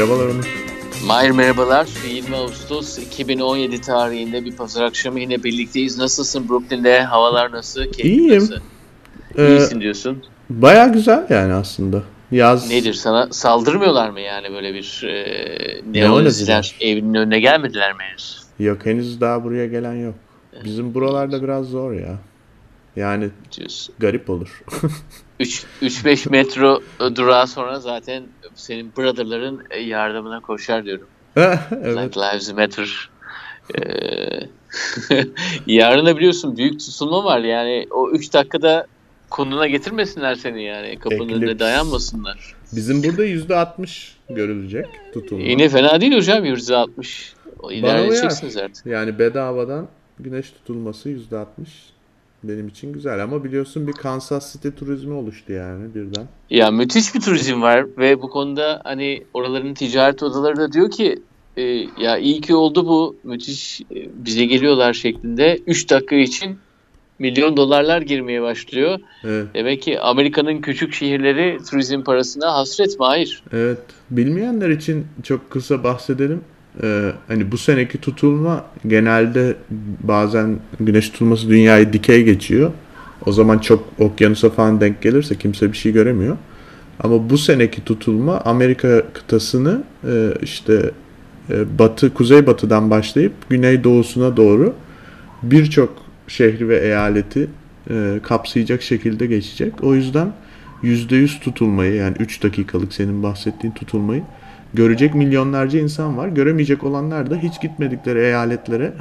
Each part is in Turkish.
Merhabalar Onur. Mahir merhabalar. 20 Ağustos 2017 tarihinde bir pazar akşamı yine birlikteyiz. Nasılsın Brooklyn'de? Havalar nasıl? Keyfin İyiyim. Nasıl? Ee, İyisin diyorsun. Baya güzel yani aslında. Yaz Nedir sana saldırmıyorlar mı yani böyle bir e, Ne neonaziler evinin önüne gelmediler mi henüz? yok henüz daha buraya gelen yok. Bizim buralarda biraz zor ya. Yani Diyorsun. garip olur. 3-5 metro durağı sonra zaten senin brotherların yardımına koşar diyorum. evet. Black Lives Matter. Ee, yarın da biliyorsun büyük tutulma var yani o 3 dakikada konuna getirmesinler seni yani kapının önüne Eclipse. dayanmasınlar. Bizim burada yüzde 60 görülecek tutulma. Yine fena değil hocam %60. O Bana idare uyar. edeceksiniz artık. Yani bedavadan güneş tutulması yüzde 60 benim için güzel ama biliyorsun bir Kansas City turizmi oluştu yani birden. Ya müthiş bir turizm var ve bu konuda hani oraların ticaret odaları da diyor ki e, ya iyi ki oldu bu müthiş e, bize geliyorlar şeklinde 3 dakika için milyon dolarlar girmeye başlıyor. Evet. Demek ki Amerika'nın küçük şehirleri turizm parasına hasret Mahir. Evet. Bilmeyenler için çok kısa bahsedelim. Ee, hani bu seneki tutulma genelde bazen güneş tutulması dünyayı dikey geçiyor. O zaman çok okyanusa falan denk gelirse kimse bir şey göremiyor. Ama bu seneki tutulma Amerika kıtasını e, işte e, batı, kuzeybatıdan başlayıp güneydoğusuna doğru birçok şehri ve eyaleti e, kapsayacak şekilde geçecek. O yüzden %100 tutulmayı yani 3 dakikalık senin bahsettiğin tutulmayı görecek milyonlarca insan var. Göremeyecek olanlar da hiç gitmedikleri eyaletlere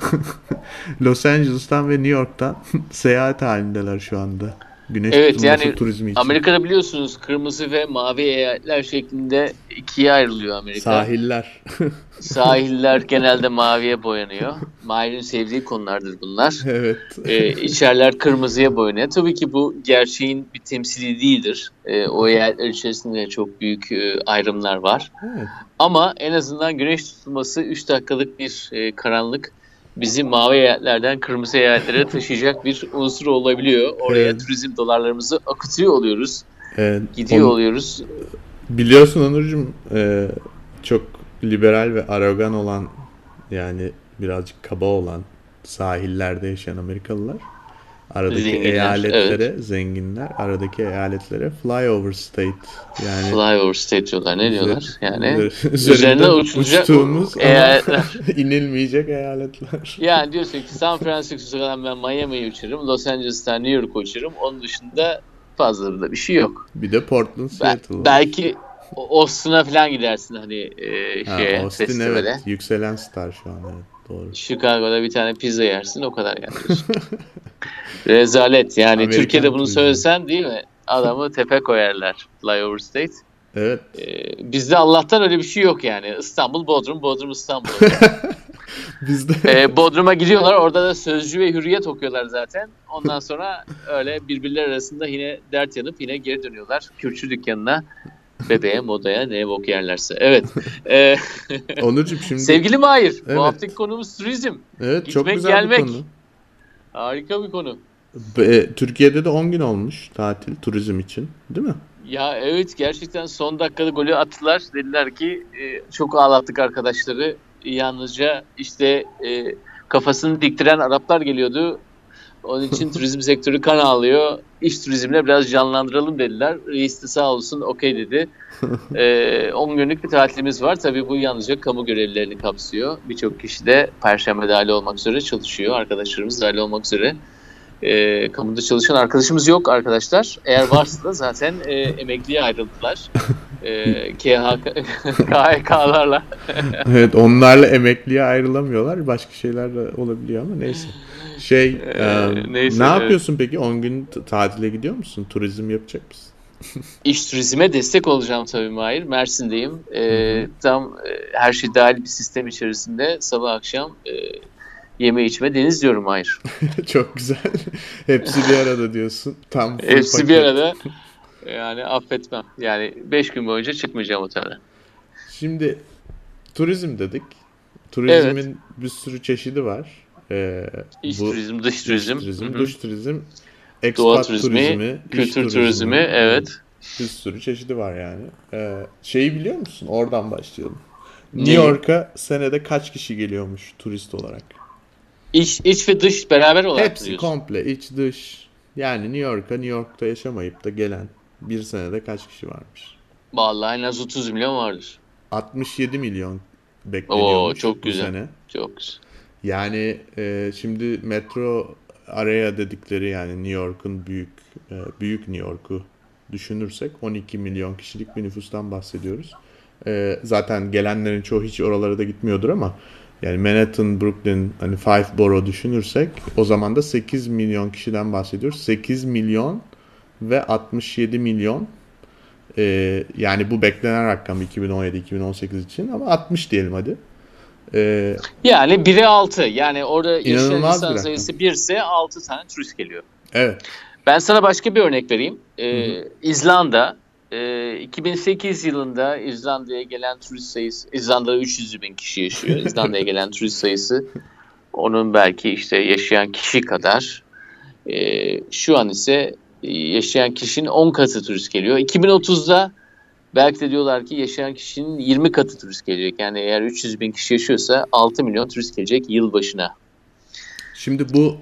Los Angeles'tan ve New York'tan seyahat halindeler şu anda. Güneş Evet, yani turizmi için. Amerika'da biliyorsunuz kırmızı ve mavi eyaletler şeklinde ikiye ayrılıyor Amerika. Sahiller. Sahiller genelde maviye boyanıyor. Mahir'in sevdiği konulardır bunlar. evet. Ee, içerler kırmızıya boyanıyor. Tabii ki bu gerçeğin bir temsili değildir. Ee, o eyaletler içerisinde çok büyük e, ayrımlar var. evet. Ama en azından güneş tutulması 3 dakikalık bir e, karanlık bizi mavi eyaletlerden kırmızı eyaletlere taşıyacak bir unsur olabiliyor. Oraya Evet. turizm dolarlarımızı akıtıyor oluyoruz. Evet. Gidiyor Onu- oluyoruz. Biliyorsun Onurcuğum e, çok liberal ve arogan olan yani birazcık kaba olan sahillerde yaşayan Amerikalılar aradaki Zenginler, eyaletlere zenginler aradaki eyaletlere flyover state yani Flyover state diyorlar. Ne diyorlar? Yani üzerine uçulacak eyaletler. inilmeyecek eyaletler. Yani diyorsun ki San Francisco'dan ben Miami'ye uçarım, Los Angeles'tan New York uçarım. Onun dışında fazla da bir şey yok. Bir de Portland, Seattle. belki Austin'a falan gidersin hani e, Ha, şeye, Austin festivale. evet yükselen star şu an evet doğru. Chicago'da bir tane pizza yersin o kadar yani. Rezalet yani Amerikan Türkiye'de bunu turizmi. söylesen değil mi? Adamı tepe koyarlar Flyover State. Evet Ee, bizde Allah'tan öyle bir şey yok yani. İstanbul, Bodrum, Bodrum, İstanbul. bizde Ee, Bodrum'a gidiyorlar. Orada da Sözcü ve Hürriyet okuyorlar zaten. Ondan sonra öyle birbirleri arasında yine dert yanıp yine geri dönüyorlar. Kürçü dükkanına, bebeğe, modaya ne bok yerlerse. Evet. Ee, Onurcuğum şimdi sevgili Mahir, Evet. bu haftaki konumuz turizm. evet çok gitmek, güzel gelmek. bir konu. Harika bir konu. Be- Türkiye'de de 10 gün olmuş tatil turizm için değil mi? Ya evet gerçekten son dakikada golü attılar. Dediler ki e, çok ağlattık arkadaşları. Yalnızca işte e, kafasını diktiren Araplar geliyordu. Onun için turizm sektörü kan ağlıyor. İş turizmle biraz canlandıralım dediler. Reis de sağ olsun okey dedi. E, 10 günlük bir tatilimiz var. Tabii bu yalnızca kamu görevlilerini kapsıyor. Birçok kişi de Perşembe dahil olmak üzere çalışıyor. Arkadaşlarımız dahil olmak üzere. E, kamuda çalışan arkadaşımız yok arkadaşlar. Eğer varsa da zaten e, emekliye ayrıldılar. E, KHK, KHK'larla. evet onlarla emekliye ayrılamıyorlar. Başka şeyler de olabiliyor ama neyse. Şey Ee, e, neyse, ne evet. yapıyorsun peki? 10 gün tatile gidiyor musun? Turizm yapacak mısın? İş turizme destek olacağım tabii Mahir. Mersin'deyim. E, tam e, her şey dahil bir sistem içerisinde sabah akşam e, yeme içme deniz diyorum Mahir. çok güzel. Hepsi bir arada diyorsun. Tam Hepsi paket. bir arada. Yani affetmem. Yani 5 gün boyunca çıkmayacağım otelden. Şimdi turizm dedik. Turizmin bir sürü çeşidi var. Ee, İç bu- turizm, dış turizm. turizm, Hı hı. dış turizm, Doğa turizmi, turizmi, kültür turizmi, evet. Bir sürü çeşidi var yani. Ee, şeyi biliyor musun? Oradan başlayalım. New Neyi? York'a senede kaç kişi geliyormuş turist olarak? İç, iç ve dış beraber olarak Hepsi diyorsun. komple iç dış. Yani New York'a New York'ta yaşamayıp da gelen bir senede kaç kişi varmış? Vallahi en az 30 milyon vardır. 67 milyon bekleniyormuş Oo çok güzel. sene. Çok güzel. Yani e, şimdi metro area dedikleri yani New York'un büyük e, büyük New York'u düşünürsek 12 milyon kişilik bir nüfustan bahsediyoruz. E, zaten gelenlerin çoğu hiç oralara da gitmiyordur ama yani Manhattan, Brooklyn, hani Five Borough düşünürsek o zaman da 8 milyon kişiden bahsediyoruz. 8 milyon ve 67 milyon e, yani bu beklenen rakam 2017-2018 için ama 60 diyelim hadi. E, Yani 1'e 6. Yani orada İnanılmaz insan sayısı 1 ise 6 tane turist geliyor. evet. Ben sana başka bir örnek vereyim. Ee, İzlanda e, 2008 yılında İzlanda'ya gelen turist sayısı İzlanda'da 300 bin kişi yaşıyor. İzlanda'ya gelen turist sayısı onun belki işte yaşayan kişi kadar. Ee, şu an ise e, yaşayan kişinin 10 katı turist geliyor. 2030'da belki de diyorlar ki yaşayan kişinin 20 katı turist gelecek. Yani eğer 300 bin kişi yaşıyorsa 6 milyon turist gelecek yıl başına. Şimdi bu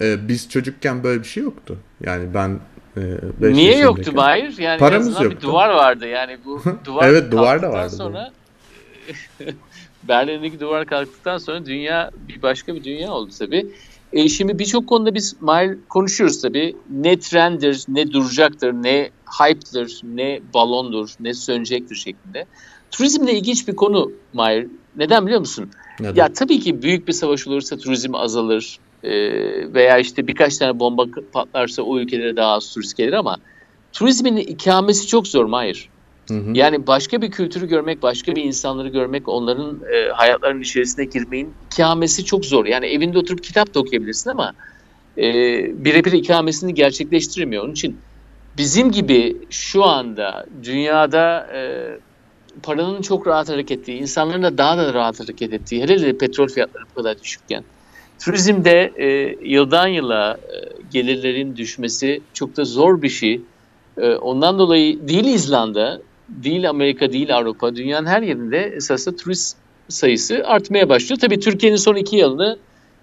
e, biz çocukken böyle bir şey yoktu. Yani ben e, Niye yoktu Mahir? Yani Paramız azından bir yoktu. duvar vardı. Yani bu duvar Evet, duvar da vardı, Sonra Berlin'deki duvar kalktıktan sonra dünya bir başka bir dünya oldu tabii. E, şimdi birçok konuda biz Mahir konuşuyoruz tabii. Ne trenddir, ne duracaktır, ne hype'dır, ne balondur, ne sönecektir şeklinde. Turizmle ilginç bir konu Mahir. Neden biliyor musun? Neden? Ya tabii ki büyük bir savaş olursa turizm azalır Ee, veya işte birkaç tane bomba patlarsa o ülkelere daha az turist gelir ama turizmin ikamesi çok zor Mahir. Hı hı. Yani başka bir kültürü görmek, başka bir insanları görmek, onların e, hayatlarının içerisine girmeyin ikamesi çok zor. Yani evinde oturup kitap da okuyabilirsin ama e, birebir ikamesini gerçekleştiremiyor. Onun için bizim gibi şu anda dünyada e, paranın çok rahat hareket ettiği, insanların da daha da rahat hareket ettiği, hele hele petrol fiyatları bu kadar düşükken, turizmde e, yıldan yıla e, gelirlerin düşmesi çok da zor bir şey. E, ondan dolayı değil İzlanda, değil Amerika, değil Avrupa, dünyanın her yerinde esasında turist sayısı artmaya başlıyor. Tabii Türkiye'nin son iki yılını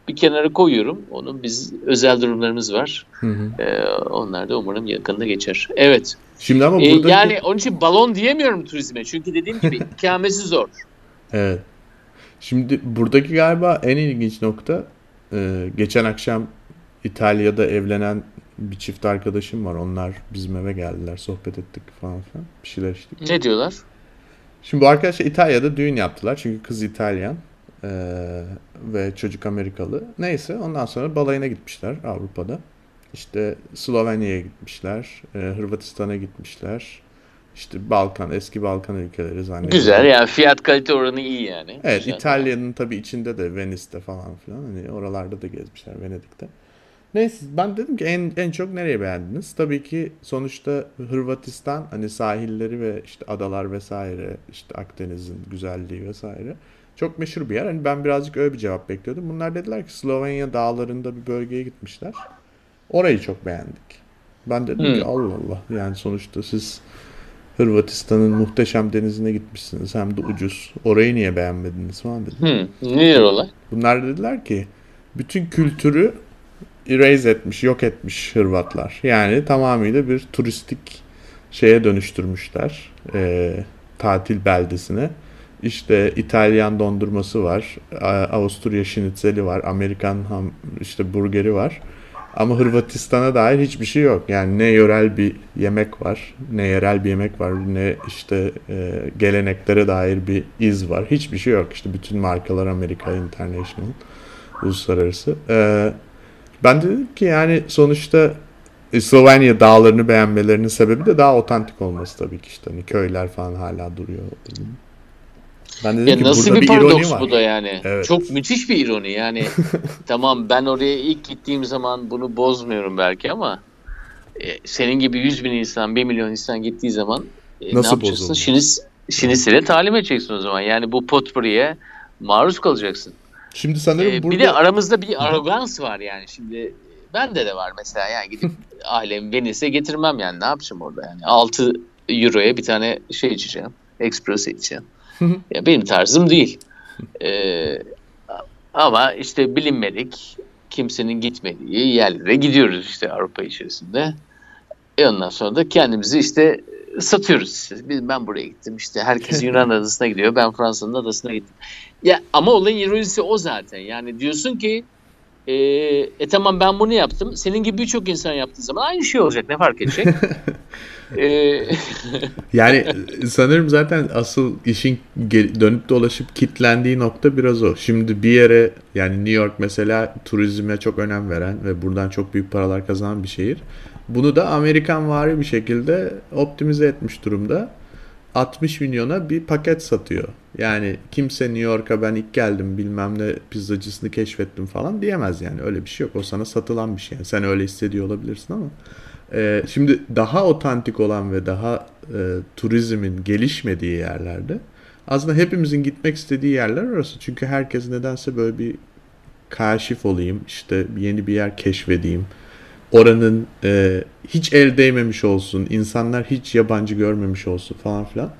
bir kenara koyuyorum. Onun biz özel durumlarımız var. Hı hı. E, onlar da umarım yakında geçer. Evet. Şimdi ama E, buradaki... yani onun için balon diyemiyorum turizme. Çünkü dediğim gibi ikamesi zor. Evet. Şimdi buradaki galiba en ilginç nokta e, geçen akşam İtalya'da evlenen bir çift arkadaşım var. Onlar bizim eve geldiler. Sohbet ettik falan filan. Bir şeyler içtik. Ne diyorlar? Şimdi bu arkadaşlar İtalya'da düğün yaptılar. Çünkü kız İtalyan e, ve çocuk Amerikalı. Neyse ondan sonra balayına gitmişler Avrupa'da. İşte Slovenya'ya gitmişler. e, Hırvatistan'a gitmişler. İşte Balkan, eski Balkan ülkeleri zannediyorum. Güzel yani fiyat kalite oranı iyi yani. Evet. İtalya'nın tabii içinde de Venice'te falan filan hani oralarda da gezmişler Venedik'te. Neyse ben dedim ki en en çok nereye beğendiniz? Tabii ki sonuçta Hırvatistan hani sahilleri ve işte adalar vesaire işte Akdeniz'in güzelliği vesaire çok meşhur bir yer. Hani ben birazcık öyle bir cevap bekliyordum. Bunlar dediler ki Slovenya dağlarında bir bölgeye gitmişler. Orayı çok beğendik. Ben dedim ki Hmm. Allah Allah yani sonuçta siz Hırvatistan'ın muhteşem denizine gitmişsiniz hem de ucuz. Orayı niye beğenmediniz falan dedim. Hı, nedir olay? Bunlar dediler ki bütün kültürü erase etmiş, yok etmiş Hırvatlar. Yani tamamıyla bir turistik şeye dönüştürmüşler. Ee, tatil beldesine. İşte İtalyan dondurması var. Avusturya şnitzeli var. Amerikan ham, işte burgeri var. Ama Hırvatistan'a dair hiçbir şey yok. Yani ne yörel bir yemek var, ne yerel bir yemek var, ne işte e, geleneklere dair bir iz var. Hiçbir şey yok. İşte bütün markalar Amerika International, uluslararası. Ee, ben de dedim ki yani sonuçta e, Slovenya dağlarını beğenmelerinin sebebi de daha otantik olması tabii ki işte. Hani köyler falan hala duruyor. Ben de dedim Ya ki nasıl burada bir bir paradoks var. bu da yani. Evet. Çok müthiş bir ironi yani. tamam ben oraya ilk gittiğim zaman bunu bozmuyorum belki ama e, senin gibi 100 bin insan, 1 milyon insan gittiği zaman e, ne Nasıl yapacaksın? bozuldu? Şinis, şinisile talim edeceksin o zaman. Yani bu potpourri'ye maruz kalacaksın. Şimdi sanırım Ee, burada Bir de aramızda bir arogans var yani. Şimdi Bende de var mesela yani gidip ailemi Venice'e getirmem yani ne yapacağım orada yani 6 euroya bir tane şey içeceğim. Espresso içeceğim. ya benim tarzım değil. Ee, ama işte bilinmedik kimsenin gitmediği yerlere gidiyoruz işte Avrupa içerisinde. E ondan sonra da kendimizi işte satıyoruz ben buraya gittim işte herkes Yunan adasına gidiyor ben Fransa'nın adasına gittim. Ya ama olayın ironisi o zaten. Yani diyorsun ki e, e tamam ben bunu yaptım. Senin gibi birçok insan yaptığı zaman aynı şey olacak. Ne fark edecek? e, yani sanırım zaten asıl işin dönüp dolaşıp kitlendiği nokta biraz o. Şimdi bir yere yani New York mesela turizme çok önem veren ve buradan çok büyük paralar kazanan bir şehir. Bunu da Amerikan vari bir şekilde optimize etmiş durumda. 60 milyona bir paket satıyor. Yani kimse New York'a ben ilk geldim bilmem ne pizzacısını keşfettim falan diyemez yani. Öyle bir şey yok. O sana satılan bir şey. Yani sen öyle hissediyor olabilirsin ama. Ee, şimdi daha otantik olan ve daha e, turizmin gelişmediği yerlerde aslında hepimizin gitmek istediği yerler orası. Çünkü herkes nedense böyle bir kaşif olayım, işte yeni bir yer keşfedeyim oranın e, hiç el değmemiş olsun, insanlar hiç yabancı görmemiş olsun falan filan.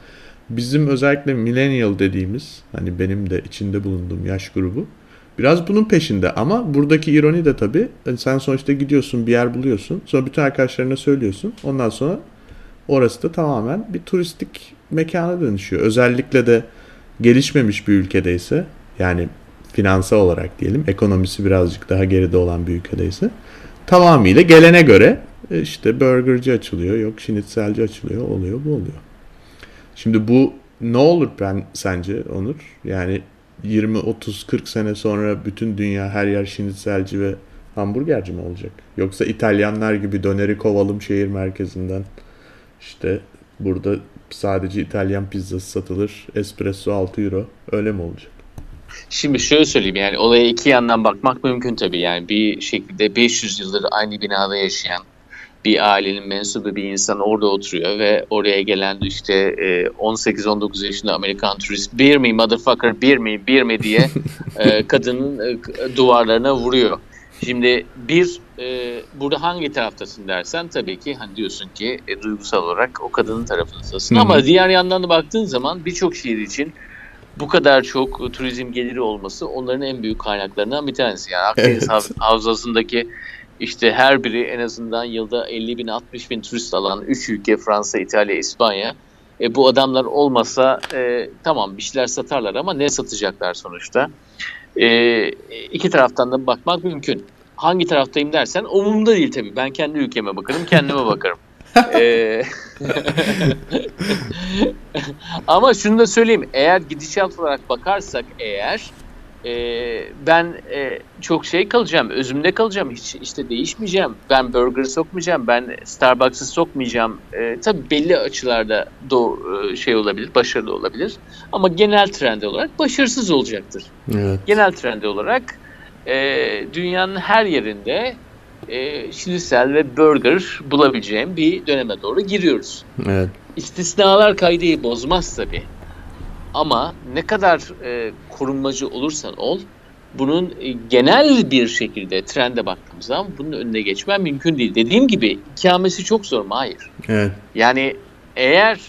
Bizim özellikle millennial dediğimiz hani benim de içinde bulunduğum yaş grubu biraz bunun peşinde ama buradaki ironi de tabii hani sen sonuçta gidiyorsun bir yer buluyorsun sonra bütün arkadaşlarına söylüyorsun ondan sonra orası da tamamen bir turistik mekana dönüşüyor. Özellikle de gelişmemiş bir ülkedeyse yani finansal olarak diyelim ekonomisi birazcık daha geride olan bir ülkedeyse tamamıyla gelene göre e, işte burgerci açılıyor, yok şinitselci açılıyor, oluyor bu oluyor. Şimdi bu ne olur ben sence Onur? Yani 20, 30, 40 sene sonra bütün dünya her yer şinitselci ve hamburgerci mi olacak? Yoksa İtalyanlar gibi döneri kovalım şehir merkezinden işte burada sadece İtalyan pizzası satılır, espresso 6 euro öyle mi olacak? Şimdi şöyle söyleyeyim yani olaya iki yandan bakmak mümkün tabii. Yani bir şekilde 500 yıldır aynı binada yaşayan bir ailenin mensubu bir insan orada oturuyor ve oraya gelen işte 18-19 e, yaşında Amerikan turist bir mi motherfucker bir mi bir mi diye e, kadının e, duvarlarına vuruyor. Şimdi bir burada hangi taraftasın dersen tabii ki hani diyorsun ki duygusal olarak o kadının tarafındasın ama diğer yandan da baktığın zaman birçok şehir için bu kadar çok turizm geliri olması onların en büyük kaynaklarından bir tanesi. Yani Akdeniz evet. Havzası'ndaki işte her biri en azından yılda 50 bin 60 bin turist alan 3 ülke Fransa, İtalya, İspanya. E, bu adamlar olmasa e, tamam bir şeyler satarlar ama ne satacaklar sonuçta? E, iki taraftan da bakmak mümkün. Hangi taraftayım dersen umurumda değil tabii. Ben kendi ülkeme bakarım, kendime bakarım. Ee, ama şunu da söyleyeyim. Eğer gidişat olarak bakarsak eğer e, ben e, çok şey kalacağım. Özümde kalacağım. Hiç işte değişmeyeceğim. Ben burger sokmayacağım. Ben Starbucks'ı sokmayacağım. E, tabii belli açılarda do, e, şey olabilir. Başarılı olabilir. Ama genel trend olarak başarısız olacaktır. Evet. Genel trend olarak e, dünyanın her yerinde e, şinisel ve burger bulabileceğim bir döneme doğru giriyoruz. Evet. İstisnalar kaydeyi bozmaz tabi. Ama ne kadar e, korunmacı olursan ol, bunun e, genel bir şekilde trende baktığımız zaman bunun önüne geçmen mümkün değil. Dediğim gibi ikamesi çok zor mu? Hayır. Evet. Yani eğer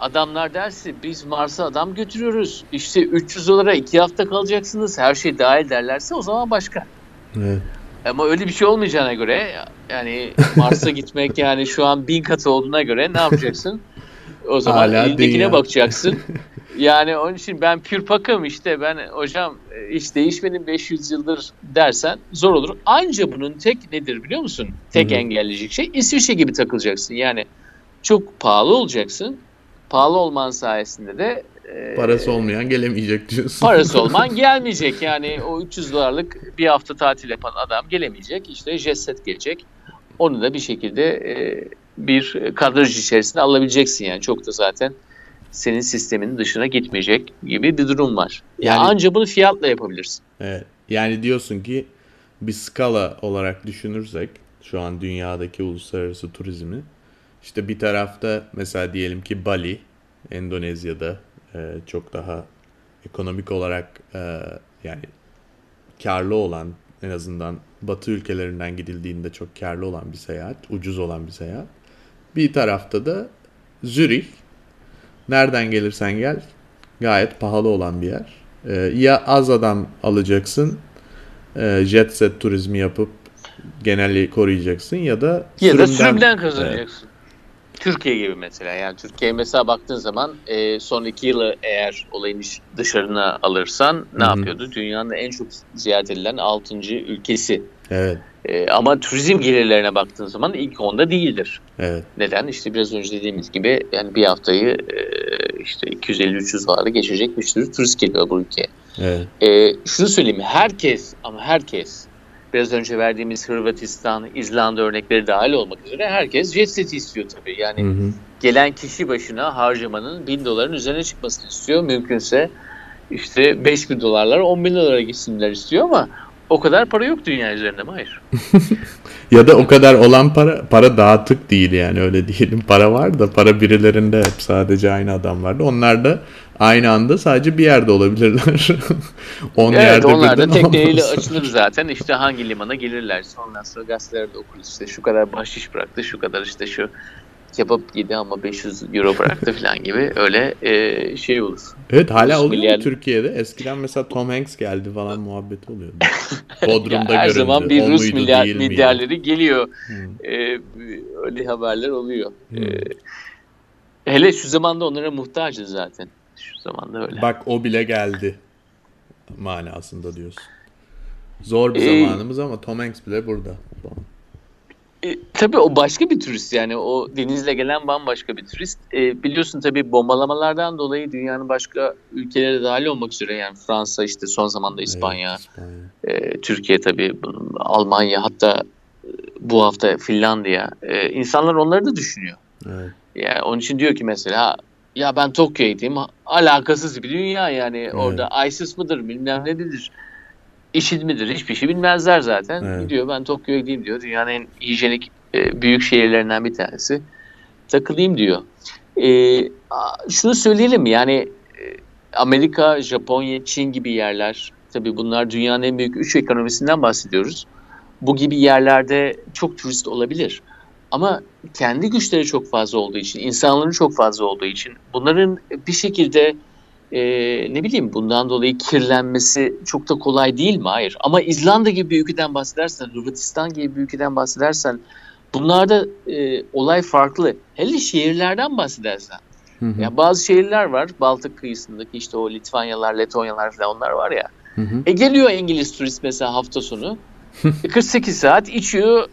adamlar derse biz Mars'a adam götürüyoruz. İşte 300 dolara 2 hafta kalacaksınız. Her şey dahil derlerse o zaman başka. Evet. Ama öyle bir şey olmayacağına göre yani Mars'a gitmek yani şu an bin katı olduğuna göre ne yapacaksın? O zaman Hala elindekine bakacaksın. Yani onun için ben pür pakım işte ben hocam hiç değişmedim 500 yıldır dersen zor olur. Anca bunun tek nedir biliyor musun? Tek Hı-hı. engelleyecek şey İsviçre gibi takılacaksın. Yani çok pahalı olacaksın. Pahalı olman sayesinde de parası olmayan gelemeyecek diyorsun. Parası olman gelmeyecek. Yani o 300 dolarlık bir hafta tatil yapan adam gelemeyecek. İşte jet gelecek. Onu da bir şekilde e, bir kadraj içerisinde alabileceksin yani. Çok da zaten senin sistemin dışına gitmeyecek gibi bir durum var. Yani, yani anca bunu fiyatla yapabilirsin. Evet. Yani diyorsun ki bir skala olarak düşünürsek şu an dünyadaki uluslararası turizmi işte bir tarafta mesela diyelim ki Bali Endonezya'da e, çok daha ekonomik olarak e, yani karlı olan En azından batı ülkelerinden gidildiğinde çok karlı olan bir seyahat, ucuz olan bir seyahat. Bir tarafta da Zürih. Nereden gelirsen gel gayet pahalı olan bir yer. Ee, ya az adam alacaksın, e, jet set turizmi yapıp geneli koruyacaksın ya da Ya da sürümden- sürümden kazanacaksın. Türkiye gibi mesela yani Türkiye mesela baktığın zaman e, son iki yılı eğer olayın dışarına alırsan ne Hı hı. yapıyordu? Dünyanın en çok ziyaret edilen 6. ülkesi. Evet, E, ama turizm gelirlerine baktığın zaman ilk onda değildir. evet. Neden? İşte biraz önce dediğimiz gibi yani bir haftayı e, işte 250-300 doları geçecek bir sürü turist geliyor bu ülkeye. Evet. E, şunu söyleyeyim herkes ama herkes biraz önce verdiğimiz Hırvatistan, İzlanda örnekleri dahil olmak üzere herkes jet seti istiyor tabii. Yani Hı hı. gelen kişi başına harcamanın 1000 doların üzerine çıkmasını istiyor. Mümkünse işte 5000 dolarlar 10 bin dolara gitsinler istiyor ama o kadar para yok dünya üzerinde mi? Hayır. Ya da o kadar olan para para dağıtık değil yani öyle diyelim. Para var da para birilerinde hep sadece aynı adam vardı. Onlar da aynı anda sadece bir yerde olabilirler. On Evet yerde onlar da tekneyle açılır zaten işte hangi limana gelirler. Ondan sonra gazetelerde okuruz işte şu kadar bahşiş bıraktı şu kadar işte şu kebap yedi ama 500 euro bıraktı falan gibi öyle e, şey olur. Evet hala oluyor milyar- Türkiye'de? Eskiden mesela Tom Hanks geldi falan muhabbeti oluyordu. Bodrum'da Ya her göründü. zaman bir O Rus milyar, milyarları geliyor. Hı. E, öyle haberler oluyor. Hmm. E, hele şu zamanda onlara muhtacız zaten. Şu zamanda öyle. Bak o bile geldi manasında diyorsun. Zor bir Ee, zamanımız ama Tom Hanks bile burada. E, tabii o başka bir turist yani o denizle gelen bambaşka bir turist. E, biliyorsun tabii bombalamalardan dolayı dünyanın başka ülkeleri dahil olmak üzere yani Fransa işte son zamanda İspanya, Evet, İspanya. e, Türkiye tabii Almanya hatta e, bu hafta Finlandiya. E, insanlar onları da düşünüyor. Evet. Yani onun için diyor ki mesela ya ben Tokyo'ya gideyim alakasız bir dünya yani orada ISIS mıdır bilmem nedir. IŞİD midir hiçbir şey bilmezler zaten. Evet. Gidiyor ben Tokyo'ya gideyim diyor. Dünyanın en hijyenik e, büyük şehirlerinden bir tanesi. Takılayım diyor. E, şunu söyleyelim yani e, Amerika, Japonya, Çin gibi yerler tabii bunlar dünyanın en büyük üç ekonomisinden bahsediyoruz. Bu gibi yerlerde çok turist olabilir. Ama kendi güçleri çok fazla olduğu için, insanların çok fazla olduğu için bunların bir şekilde e, ne bileyim bundan dolayı kirlenmesi çok da kolay değil mi? Hayır. Ama İzlanda gibi bir ülkeden bahsedersen, Hırvatistan gibi bir ülkeden bahsedersen bunlarda e, olay farklı. Hele şehirlerden bahsedersen. Hı hı. Ya bazı şehirler var Baltık kıyısındaki işte o Litvanyalar, Letonyalar falan onlar var ya. Hı hı. E geliyor İngiliz turist mesela hafta sonu. E 48 saat içiyor,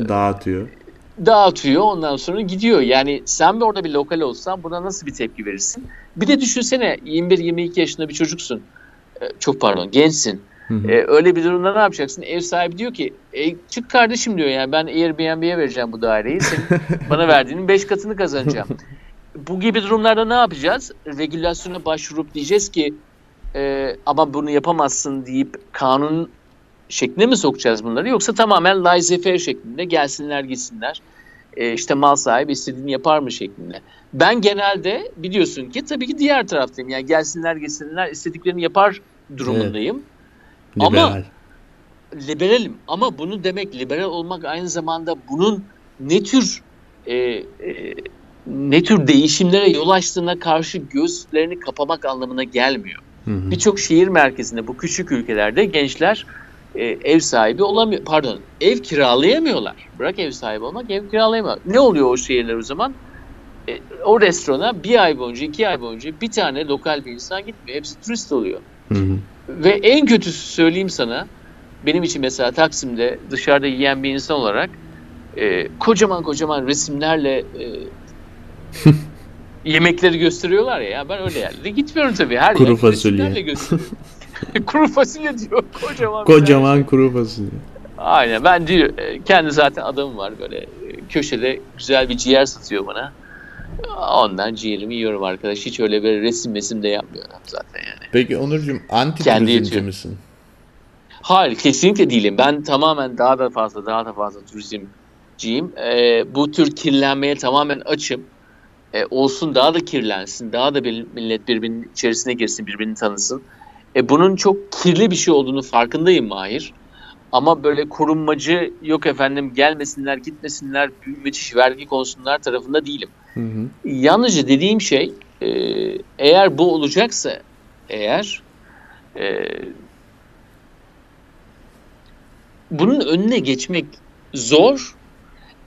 e, Dağıtıyor. Dağıtıyor ondan sonra gidiyor. Yani sen bir orada bir lokal olsan buna nasıl bir tepki verirsin? Bir de düşünsene 21-22 yaşında bir çocuksun. E, çok pardon gençsin. Hı hı. E, öyle bir durumda ne yapacaksın? Ev sahibi diyor ki e, çık kardeşim diyor yani ben Airbnb'ye vereceğim bu daireyi. Senin bana verdiğinin 5 katını kazanacağım. bu gibi durumlarda ne yapacağız? Regülasyona başvurup diyeceğiz ki e, ama bunu yapamazsın deyip kanun şekline mi sokacağız bunları yoksa tamamen laissez-faire şeklinde gelsinler gitsinler. E, işte mal sahibi istediğini yapar mı şeklinde. Ben genelde biliyorsun ki tabii ki diğer taraftayım. Yani gelsinler gitsinler istediklerini yapar durumundayım. Ama- Liberal. Liberalim ama bunu demek liberal olmak aynı zamanda bunun ne tür e, e, ne tür değişimlere yol açtığına karşı gözlerini kapamak anlamına gelmiyor. Birçok şehir merkezinde bu küçük ülkelerde gençler e, ev sahibi olamıyor. Pardon, ev kiralayamıyorlar. Bırak ev sahibi olmak, ev kiralayamıyorlar. Ne oluyor o şehirler o zaman? E, o restorana bir ay boyunca, iki ay boyunca bir tane lokal bir insan gitmiyor. Hepsi turist oluyor. Hı hı. Ve en kötüsü söyleyeyim sana, benim için mesela Taksim'de dışarıda yiyen bir insan olarak e, kocaman kocaman resimlerle e, yemekleri gösteriyorlar ya. ben öyle yerlere gitmiyorum tabii. Her Kuru fasulye. kuru fasulye diyor kocaman. Kocaman kuru fasulye. Aynen ben diyor e, kendi zaten adamım var böyle e, köşede güzel bir ciğer satıyor bana. Ondan ciğerimi yiyorum arkadaş. Hiç öyle bir resim mesim de yapmıyor adam zaten yani. Peki Onurcuğum anti turizmci misin? Hayır kesinlikle değilim. Ben tamamen daha da fazla daha da fazla turizmciyim. Ee, bu tür kirlenmeye tamamen açım. Ee, olsun daha da kirlensin. Daha da bir, millet birbirinin içerisine girsin, birbirini tanısın. E, bunun çok kirli bir şey olduğunu farkındayım Mahir. Ama böyle korunmacı yok efendim gelmesinler gitmesinler müthiş vergi konsunlar tarafında değilim. Hı hı. Yalnızca dediğim şey e, eğer bu olacaksa eğer e, bunun önüne geçmek zor.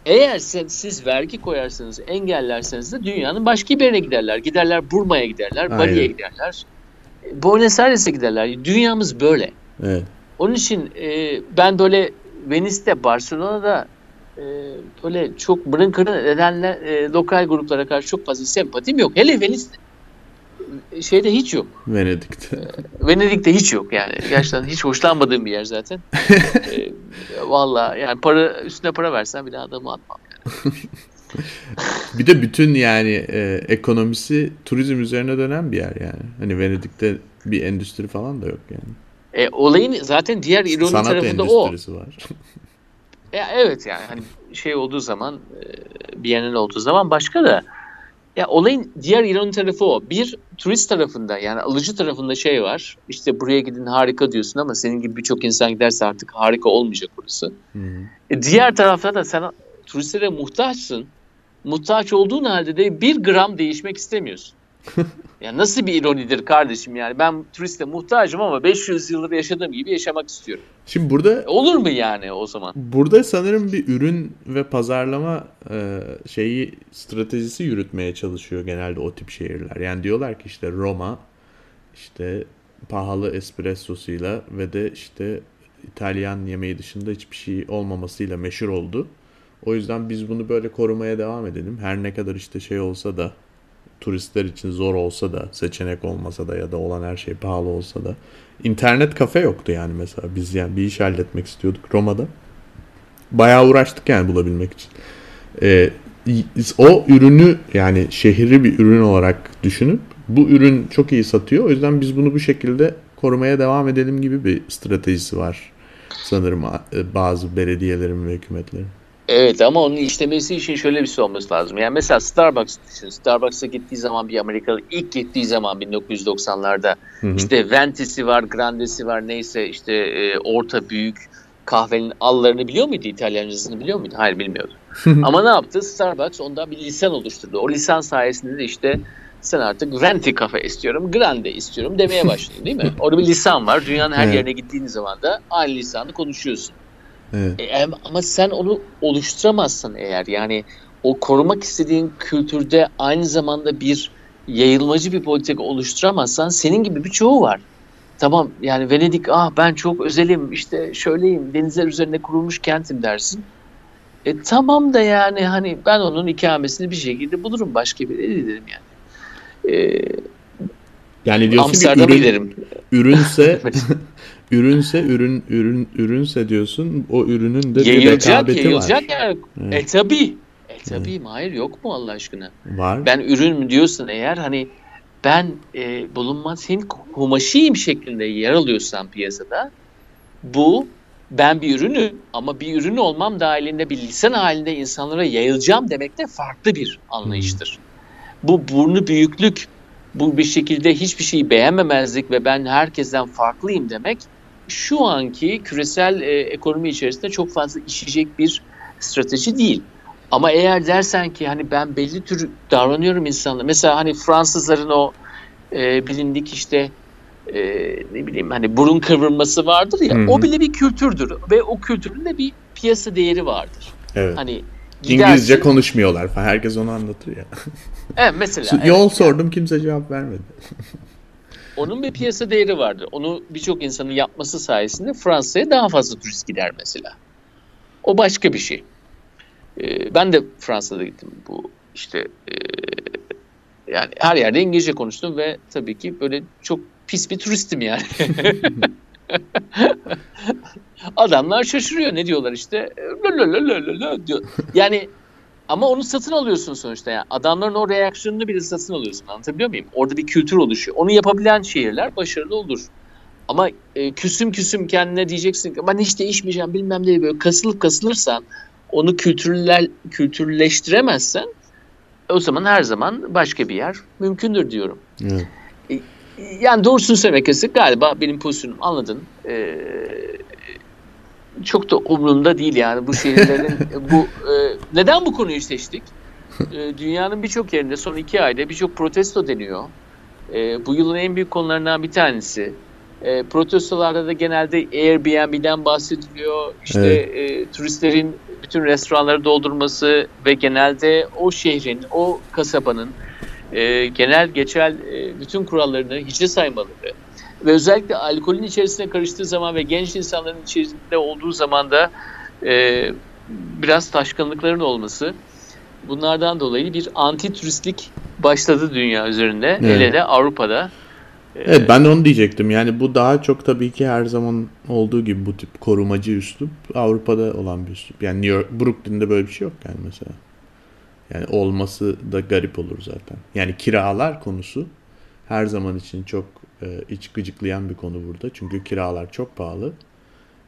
Eğer sen, siz vergi koyarsanız, engellerseniz de dünyanın başka bir yerine giderler. Giderler Burma'ya giderler, Bali'ye giderler. E, Buenos Aires'e giderler. Dünyamız böyle. Evet. Onun için e, ben böyle Venice'de, Barcelona'da e, böyle çok mırın kırın edenler, e, lokal gruplara karşı çok fazla sempatim yok. Hele Venice'de e, şeyde hiç yok. Venedik'te. Venedik'te hiç yok yani. Gerçekten hiç hoşlanmadığım bir yer zaten. e, Valla yani para üstüne para versen bir daha adamı atmam. Bir de bütün yani e, ekonomisi turizm üzerine dönen bir yer yani. Hani Venedik'te bir endüstri falan da yok yani. E, olayın zaten diğer ironi Sanat tarafında o. endüstrisi var. Ya evet yani hani şey olduğu zaman e, bir yerin olduğu zaman başka da ya olayın diğer ironi tarafı o. Bir turist tarafında yani alıcı tarafında şey var. İşte buraya gidin harika diyorsun ama senin gibi birçok insan giderse artık harika olmayacak burası. Hı hı. E, diğer tarafta da sen turistlere muhtaçsın. Muhtaç olduğun halde de bir gram değişmek istemiyorsun. ya nasıl bir ironidir kardeşim yani ben turiste muhtacım ama 500 yıldır yaşadığım gibi yaşamak istiyorum. Şimdi burada E, Olur mu yani o zaman? Burada sanırım bir ürün ve pazarlama e, şeyi stratejisi yürütmeye çalışıyor genelde o tip şehirler. Yani diyorlar ki işte Roma işte pahalı espressosuyla ve de işte İtalyan yemeği dışında hiçbir şey olmamasıyla meşhur oldu. O yüzden biz bunu böyle korumaya devam edelim. Her ne kadar işte şey olsa da turistler için zor olsa da seçenek olmasa da ya da olan her şey pahalı olsa da internet kafe yoktu yani mesela biz yani bir iş halletmek istiyorduk Roma'da. Bayağı uğraştık yani bulabilmek için. Ee, o ürünü yani şehri bir ürün olarak düşünüp bu ürün çok iyi satıyor. O yüzden biz bunu bu şekilde korumaya devam edelim gibi bir stratejisi var sanırım e, bazı belediyelerin ve hükümetlerin. Evet ama onun işlemesi için şöyle bir şey olması lazım. Yani mesela Starbucks düşün. Starbucks'a gittiği zaman bir Amerikalı ilk gittiği zaman 1990'larda Hı hı. işte Venti'si var, Grande'si var neyse işte e, orta büyük kahvenin allarını biliyor muydu? İtalyancasını biliyor muydu? Hayır bilmiyordu. ama ne yaptı? Starbucks ondan bir lisan oluşturdu. O lisan sayesinde de işte sen artık Venti kafe istiyorum, Grande istiyorum demeye başladın değil mi? Orada bir lisan var. Dünyanın her Evet. yerine gittiğiniz zaman da aynı lisanı konuşuyorsun. Evet. E, ama sen onu oluşturamazsın eğer yani o korumak istediğin kültürde aynı zamanda bir yayılmacı bir politika oluşturamazsan senin gibi birçoğu var. Tamam yani Venedik ah ben çok özelim işte şöyleyim denizler üzerinde kurulmuş kentim dersin. E tamam da yani hani ben onun ikamesini bir şekilde bulurum başka bir giderim yani. E, Yani diyorsun ki Amsterdam'a ürün, giderim. ürünse ürünse ürün ürün ürünse diyorsun o ürünün de bir Yayılacak rekabeti yayılacak var. yani. Evet. E tabi. E tabi hayır yok mu Allah aşkına? Var. ben ürün mü diyorsun eğer hani ben e, bulunmaz senin kumaşıyım şeklinde yer alıyorsam piyasada bu ben bir ürünü ama bir ürün olmam dahilinde bir lisan halinde insanlara yayılacağım demek de farklı bir anlayıştır. Bu burnu büyüklük, bu bir şekilde hiçbir şeyi beğenmemezlik ve ben herkesten farklıyım demek şu anki küresel e, ekonomi içerisinde çok fazla işleyecek bir strateji değil. Ama eğer dersen ki hani ben belli tür davranıyorum insanlara. Mesela hani Fransızların o e, bilindik işte e, ne bileyim hani burun kıvırması vardır ya. Hı hı. O bile bir kültürdür ve o kültürün de bir piyasa değeri vardır. Evet. Hani İngilizce gidersin- konuşmuyorlar falan. Herkes onu anlatır ya. Evet, mesela Su- evet. Yol sordum kimse cevap vermedi. Onun bir piyasa değeri vardır. Onu birçok insanın yapması sayesinde Fransa'ya daha fazla turist gider mesela. O başka bir şey. Ee, ben de Fransa'da gittim. Bu işte e, yani her yerde İngilizce konuştum ve tabii ki böyle çok pis bir turistim yani. Adamlar şaşırıyor. Ne diyorlar işte? "Lö lö lö lö lö lö" diyor. Yani ama onu satın alıyorsun sonuçta yani. Adamların o reaksiyonunu bile satın alıyorsun. Anlatabiliyor muyum? Orada bir kültür oluşuyor. Onu yapabilen şehirler başarılı olur. Ama e, küsüm küsüm kendine diyeceksin ki ben hiç değişmeyeceğim bilmem ne böyle kasılıp kasılırsan onu kültürler kültürleştiremezsen o zaman her zaman başka bir yer mümkündür diyorum. Evet. Yani doğrusunu söylemek galiba benim pozisyonum anladın. Ee, çok da umurumda değil yani bu şehirlerin bu e, neden bu konuyu seçtik? E, dünyanın birçok yerinde son iki ayda birçok protesto deniyor. E, bu yılın en büyük konularından bir tanesi. E, protestolarda da genelde Airbnb'den bahsediliyor. İşte evet. e, turistlerin bütün restoranları doldurması ve genelde o şehrin, o kasabanın e, genel geçer e, bütün kurallarını hiçe saymaları ve özellikle alkolün içerisine karıştığı zaman ve genç insanların içerisinde olduğu zaman da e, biraz taşkınlıkların olması bunlardan dolayı bir anti turistlik başladı dünya üzerinde. Evet. Hele de Avrupa'da. Evet ben de onu diyecektim. Yani bu daha çok tabii ki her zaman olduğu gibi bu tip korumacı üslup Avrupa'da olan bir üslup. Yani New York, Brooklyn'de böyle bir şey yok yani mesela. Yani olması da garip olur zaten. Yani kiralar konusu her zaman için çok e, iç gıcıklayan bir konu burada. Çünkü kiralar çok pahalı.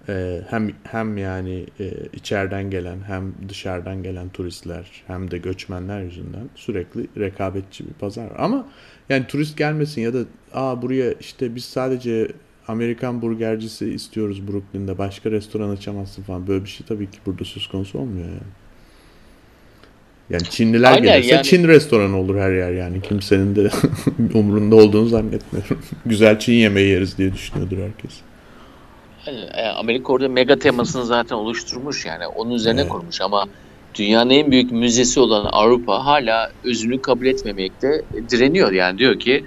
E, hem hem yani e, içeriden gelen hem dışarıdan gelen turistler hem de göçmenler yüzünden sürekli rekabetçi bir pazar. Ama yani turist gelmesin ya da aa buraya işte biz sadece Amerikan burgercisi istiyoruz Brooklyn'de başka restoran açamazsın falan böyle bir şey tabii ki burada söz konusu olmuyor yani. Yani Çinliler Aynen, gelirse yani... Çin restoranı olur her yer yani. Kimsenin de umurunda olduğunu zannetmiyorum. Güzel Çin yemeği yeriz diye düşünüyordur herkes. E, Amerika orada mega temasını zaten oluşturmuş yani. Onun üzerine evet. kurmuş ama dünyanın en büyük müzesi olan Avrupa hala özünü kabul etmemekte direniyor. Yani diyor ki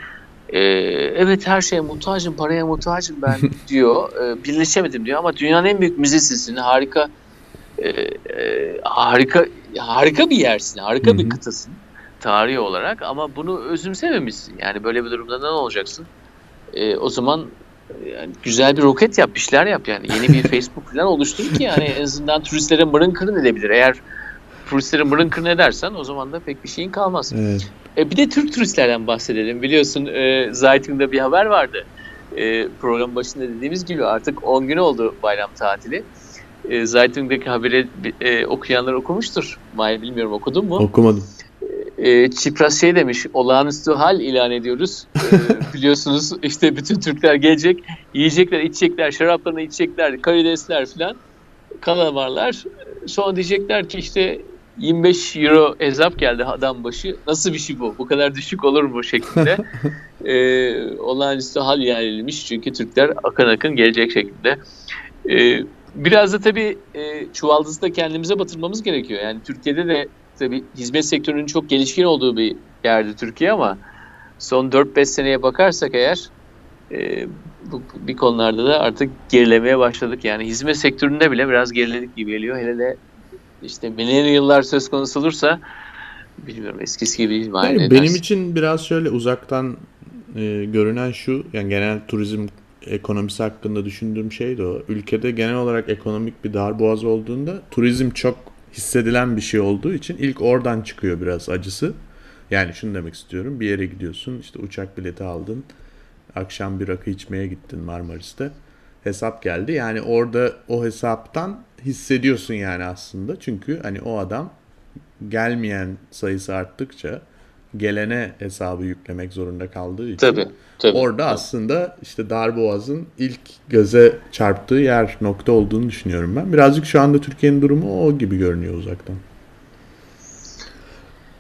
e, evet her şeye muhtacım, paraya muhtacım ben diyor. E, birleşemedim diyor ama dünyanın en büyük müzesisini harika e, e, harika harika bir yersin, harika Hı-hı. bir kıtasın tarihi olarak ama bunu özümsememişsin. Yani böyle bir durumda ne olacaksın? E, o zaman yani güzel bir roket yap, bir şeyler yap yani. Yeni bir Facebook falan oluştur ki yani en azından turistlerin mırın kırın edebilir. Eğer turistlerin mırın kırın edersen o zaman da pek bir şeyin kalmaz. Evet. E, bir de Türk turistlerden bahsedelim. Biliyorsun e, Zaytung'da bir haber vardı. E, program başında dediğimiz gibi artık 10 gün oldu bayram tatili e, Zeitung'daki haberi e, okuyanlar okumuştur. Mahir bilmiyorum okudun mu? Okumadım. E, Çipras şey demiş, olağanüstü hal ilan ediyoruz. E, biliyorsunuz işte bütün Türkler gelecek, yiyecekler, içecekler, şaraplarını içecekler, karidesler filan, kalamarlar. Sonra diyecekler ki işte 25 euro hesap geldi adam başı. Nasıl bir şey bu? Bu kadar düşük olur mu şeklinde. e, olağanüstü hal ilan edilmiş. Çünkü Türkler akın akın gelecek şekilde. E, Biraz da tabii e, çuvaldızı da kendimize batırmamız gerekiyor. Yani Türkiye'de de tabii hizmet sektörünün çok gelişkin olduğu bir yerde Türkiye ama son 4-5 seneye bakarsak eğer e, bu, bir konularda da artık gerilemeye başladık. Yani hizmet sektöründe bile biraz geriledik gibi geliyor. Hele de işte yıllar söz konusu olursa bilmiyorum eskisi gibi değil. Yani benim için biraz şöyle uzaktan e, görünen şu yani genel turizm ekonomisi hakkında düşündüğüm şey de o. Ülkede genel olarak ekonomik bir darboğaz olduğunda turizm çok hissedilen bir şey olduğu için ilk oradan çıkıyor biraz acısı. Yani şunu demek istiyorum. Bir yere gidiyorsun işte uçak bileti aldın. Akşam bir rakı içmeye gittin Marmaris'te. Hesap geldi. Yani orada o hesaptan hissediyorsun yani aslında. Çünkü hani o adam gelmeyen sayısı arttıkça gelene hesabı yüklemek zorunda kaldığı için tabii, tabii, orada tabii. aslında işte Darboğaz'ın ilk göze çarptığı yer nokta olduğunu düşünüyorum ben. Birazcık şu anda Türkiye'nin durumu o gibi görünüyor uzaktan.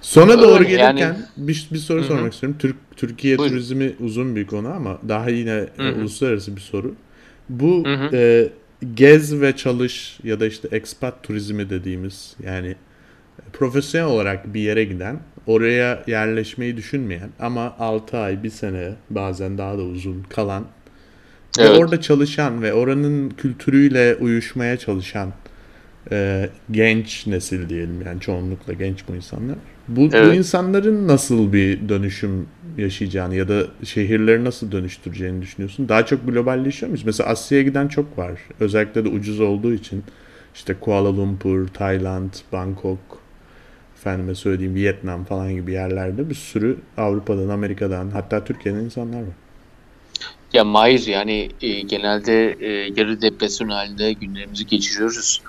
Sona doğru gelirken yani, bir, bir soru hı-hı. sormak istiyorum. Türk Türkiye Buyurun. turizmi uzun bir konu ama daha yine Hı-hı. uluslararası bir soru. Bu e, gez ve çalış ya da işte expat turizmi dediğimiz yani profesyonel olarak bir yere giden, oraya yerleşmeyi düşünmeyen ama 6 ay, 1 sene bazen daha da uzun kalan evet. ve orada çalışan ve oranın kültürüyle uyuşmaya çalışan e, genç nesil diyelim yani çoğunlukla genç bu insanlar. Bu, evet. bu insanların nasıl bir dönüşüm yaşayacağını ya da şehirleri nasıl dönüştüreceğini düşünüyorsun? Daha çok globalleşiyor muyuz? Mesela Asya'ya giden çok var. Özellikle de ucuz olduğu için. İşte Kuala Lumpur, Tayland, Bangkok, efendime söylediğim Vietnam falan gibi yerlerde bir sürü Avrupa'dan, Amerika'dan hatta Türkiye'den insanlar var. Ya Mahir yani e, genelde e, yarı depresyon halinde günlerimizi geçiriyoruz.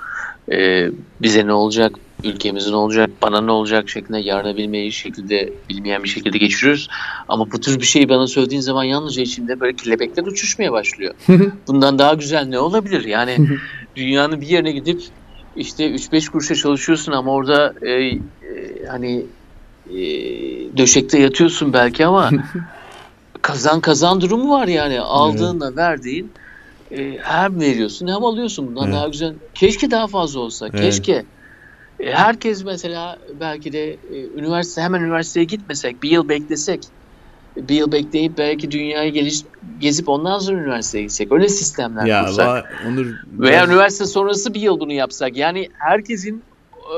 E, bize ne olacak, ülkemizin ne olacak, bana ne olacak şeklinde yarına bilmeyi şekilde bilmeyen bir şekilde geçiriyoruz. Ama bu tür bir şeyi bana söylediğin zaman yalnızca içimde böyle kelebekler uçuşmaya başlıyor. Bundan daha güzel ne olabilir? Yani dünyanın bir yerine gidip işte 3-5 kuruşa çalışıyorsun ama orada e, e, hani e, döşekte yatıyorsun belki ama kazan kazan durumu var yani aldığınla verdiğin e, hem veriyorsun hem alıyorsun bundan Evet. daha güzel keşke daha fazla olsa Evet. keşke E, herkes mesela belki de e, üniversite hemen üniversiteye gitmesek bir yıl beklesek bir yıl bekleyip belki dünyayı geliş, gezip ondan sonra üniversiteye gitsek öyle sistemler Ya kursak va- Onur veya biraz- üniversite sonrası bir yıl bunu yapsak yani herkesin e,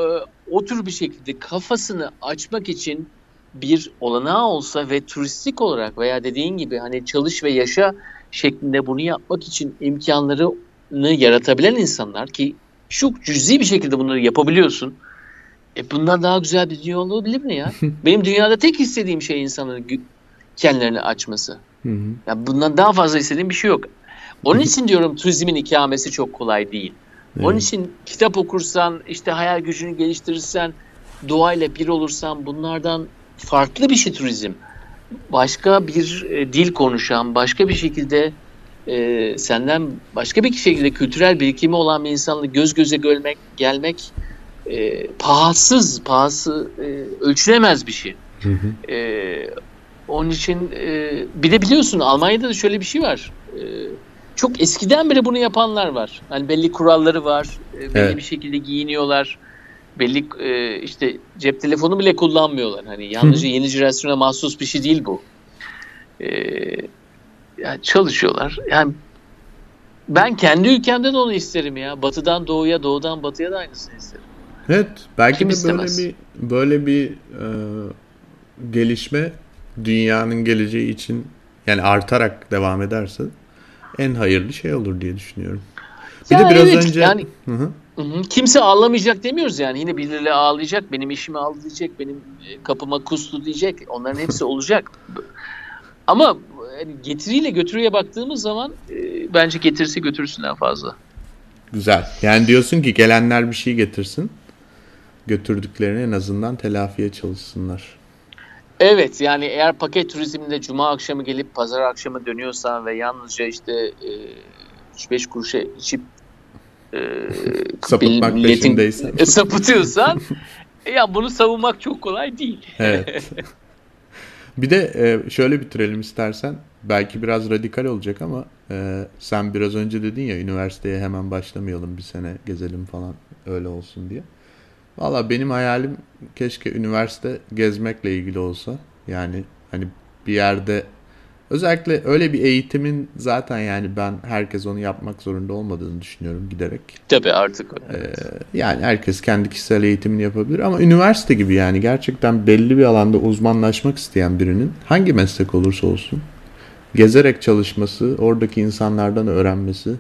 o tür bir şekilde kafasını açmak için bir olanağı olsa ve turistik olarak veya dediğin gibi hani çalış ve yaşa şeklinde bunu yapmak için imkanlarını yaratabilen insanlar ki çok cüzi bir şekilde bunları yapabiliyorsun. E bundan daha güzel bir dünya olabilir mi ya? Benim dünyada tek istediğim şey insanların kendilerini açması. Hı hı. Ya bundan daha fazla istediğim bir şey yok. Onun için diyorum turizmin ikamesi çok kolay değil. Onun Evet. için kitap okursan, işte hayal gücünü geliştirirsen, doğayla bir olursan bunlardan farklı bir şey turizm. Başka bir e, dil konuşan, başka bir şekilde e, senden başka bir şekilde kültürel birikimi olan bir insanla göz göze görmek, gelmek e, pahasız, pahası e, ölçülemez bir şey. Hı hı. Ee, onun için e, bir de biliyorsun Almanya'da da şöyle bir şey var. Ee, çok eskiden beri bunu yapanlar var. Hani belli kuralları var. e, belli Evet. bir şekilde giyiniyorlar. Belli e, işte cep telefonu bile kullanmıyorlar. Hani yalnızca yeni jenerasyona mahsus bir şey değil bu. Ee, yani çalışıyorlar. Yani ben kendi ülkemde de onu isterim ya. Batıdan doğuya, doğudan batıya da aynısını isterim. Evet, belki Kim de istemez? böyle bir böyle bir e, gelişme dünyanın geleceği için yani artarak devam ederse en hayırlı şey olur diye düşünüyorum. Bir Ya de biraz evet, önce yani Hı hı. Kimse ağlamayacak demiyoruz yani. Yine birileri ağlayacak, benim işimi aldı diyecek, benim e, kapıma kustu diyecek. Onların hepsi olacak. Ama getiriyle götürüye baktığımız zaman e, bence getirisi götürüsünden fazla. güzel. Yani diyorsun ki gelenler bir şey getirsin. Götürdüklerini en azından telafiye çalışsınlar. Evet yani eğer paket turizminde cuma akşamı gelip pazar akşamı dönüyorsan ve yalnızca işte e, 3-5 kuruşa içip e, Sapıtmak milletin- peşindeysen. e, sapıtıyorsan ya bunu savunmak çok kolay değil. Evet. Bir de e, şöyle bitirelim istersen. Belki biraz radikal olacak ama e, sen biraz önce dedin ya üniversiteye hemen başlamayalım bir sene gezelim falan öyle olsun diye. Valla benim hayalim keşke üniversite gezmekle ilgili olsa. Yani hani bir yerde özellikle öyle bir eğitimin zaten yani ben herkes onu yapmak zorunda olmadığını düşünüyorum giderek. Tabii artık. Ee, yani herkes kendi kişisel eğitimini yapabilir ama üniversite gibi yani gerçekten belli bir alanda uzmanlaşmak isteyen birinin hangi meslek olursa olsun gezerek çalışması, oradaki insanlardan öğrenmesi,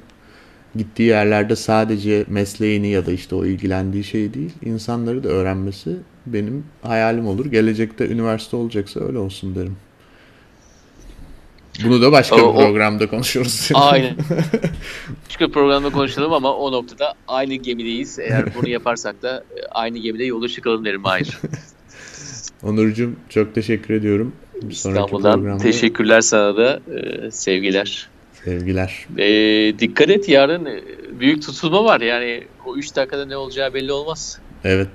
gittiği yerlerde sadece mesleğini ya da işte o ilgilendiği şey değil, insanları da öğrenmesi benim hayalim olur. Gelecekte üniversite olacaksa öyle olsun derim. Bunu da başka O- bir o- programda konuşuruz. Aynen. Başka programda konuşalım ama o noktada aynı gemideyiz. Eğer bunu yaparsak da e, aynı gemide yola çıkalım derim Hayır. Onurcuğum çok teşekkür ediyorum. Bir İstanbul'dan teşekkürler sana da e, sevgiler. Sevgiler. E, dikkat et yarın e, büyük tutulma var yani o 3 dakikada ne olacağı belli olmaz. Evet.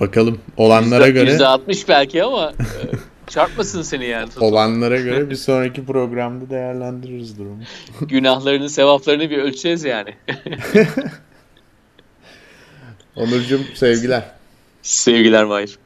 Bakalım olanlara Yüzde- göre yüzde 60 belki ama e, çarpmasın seni yani. tutulma. olanlara göre bir sonraki programda değerlendiririz durumu. Günahlarını, sevaplarını bir ölçeceğiz yani. Onurcuğum sevgiler. Sevgiler Mahir.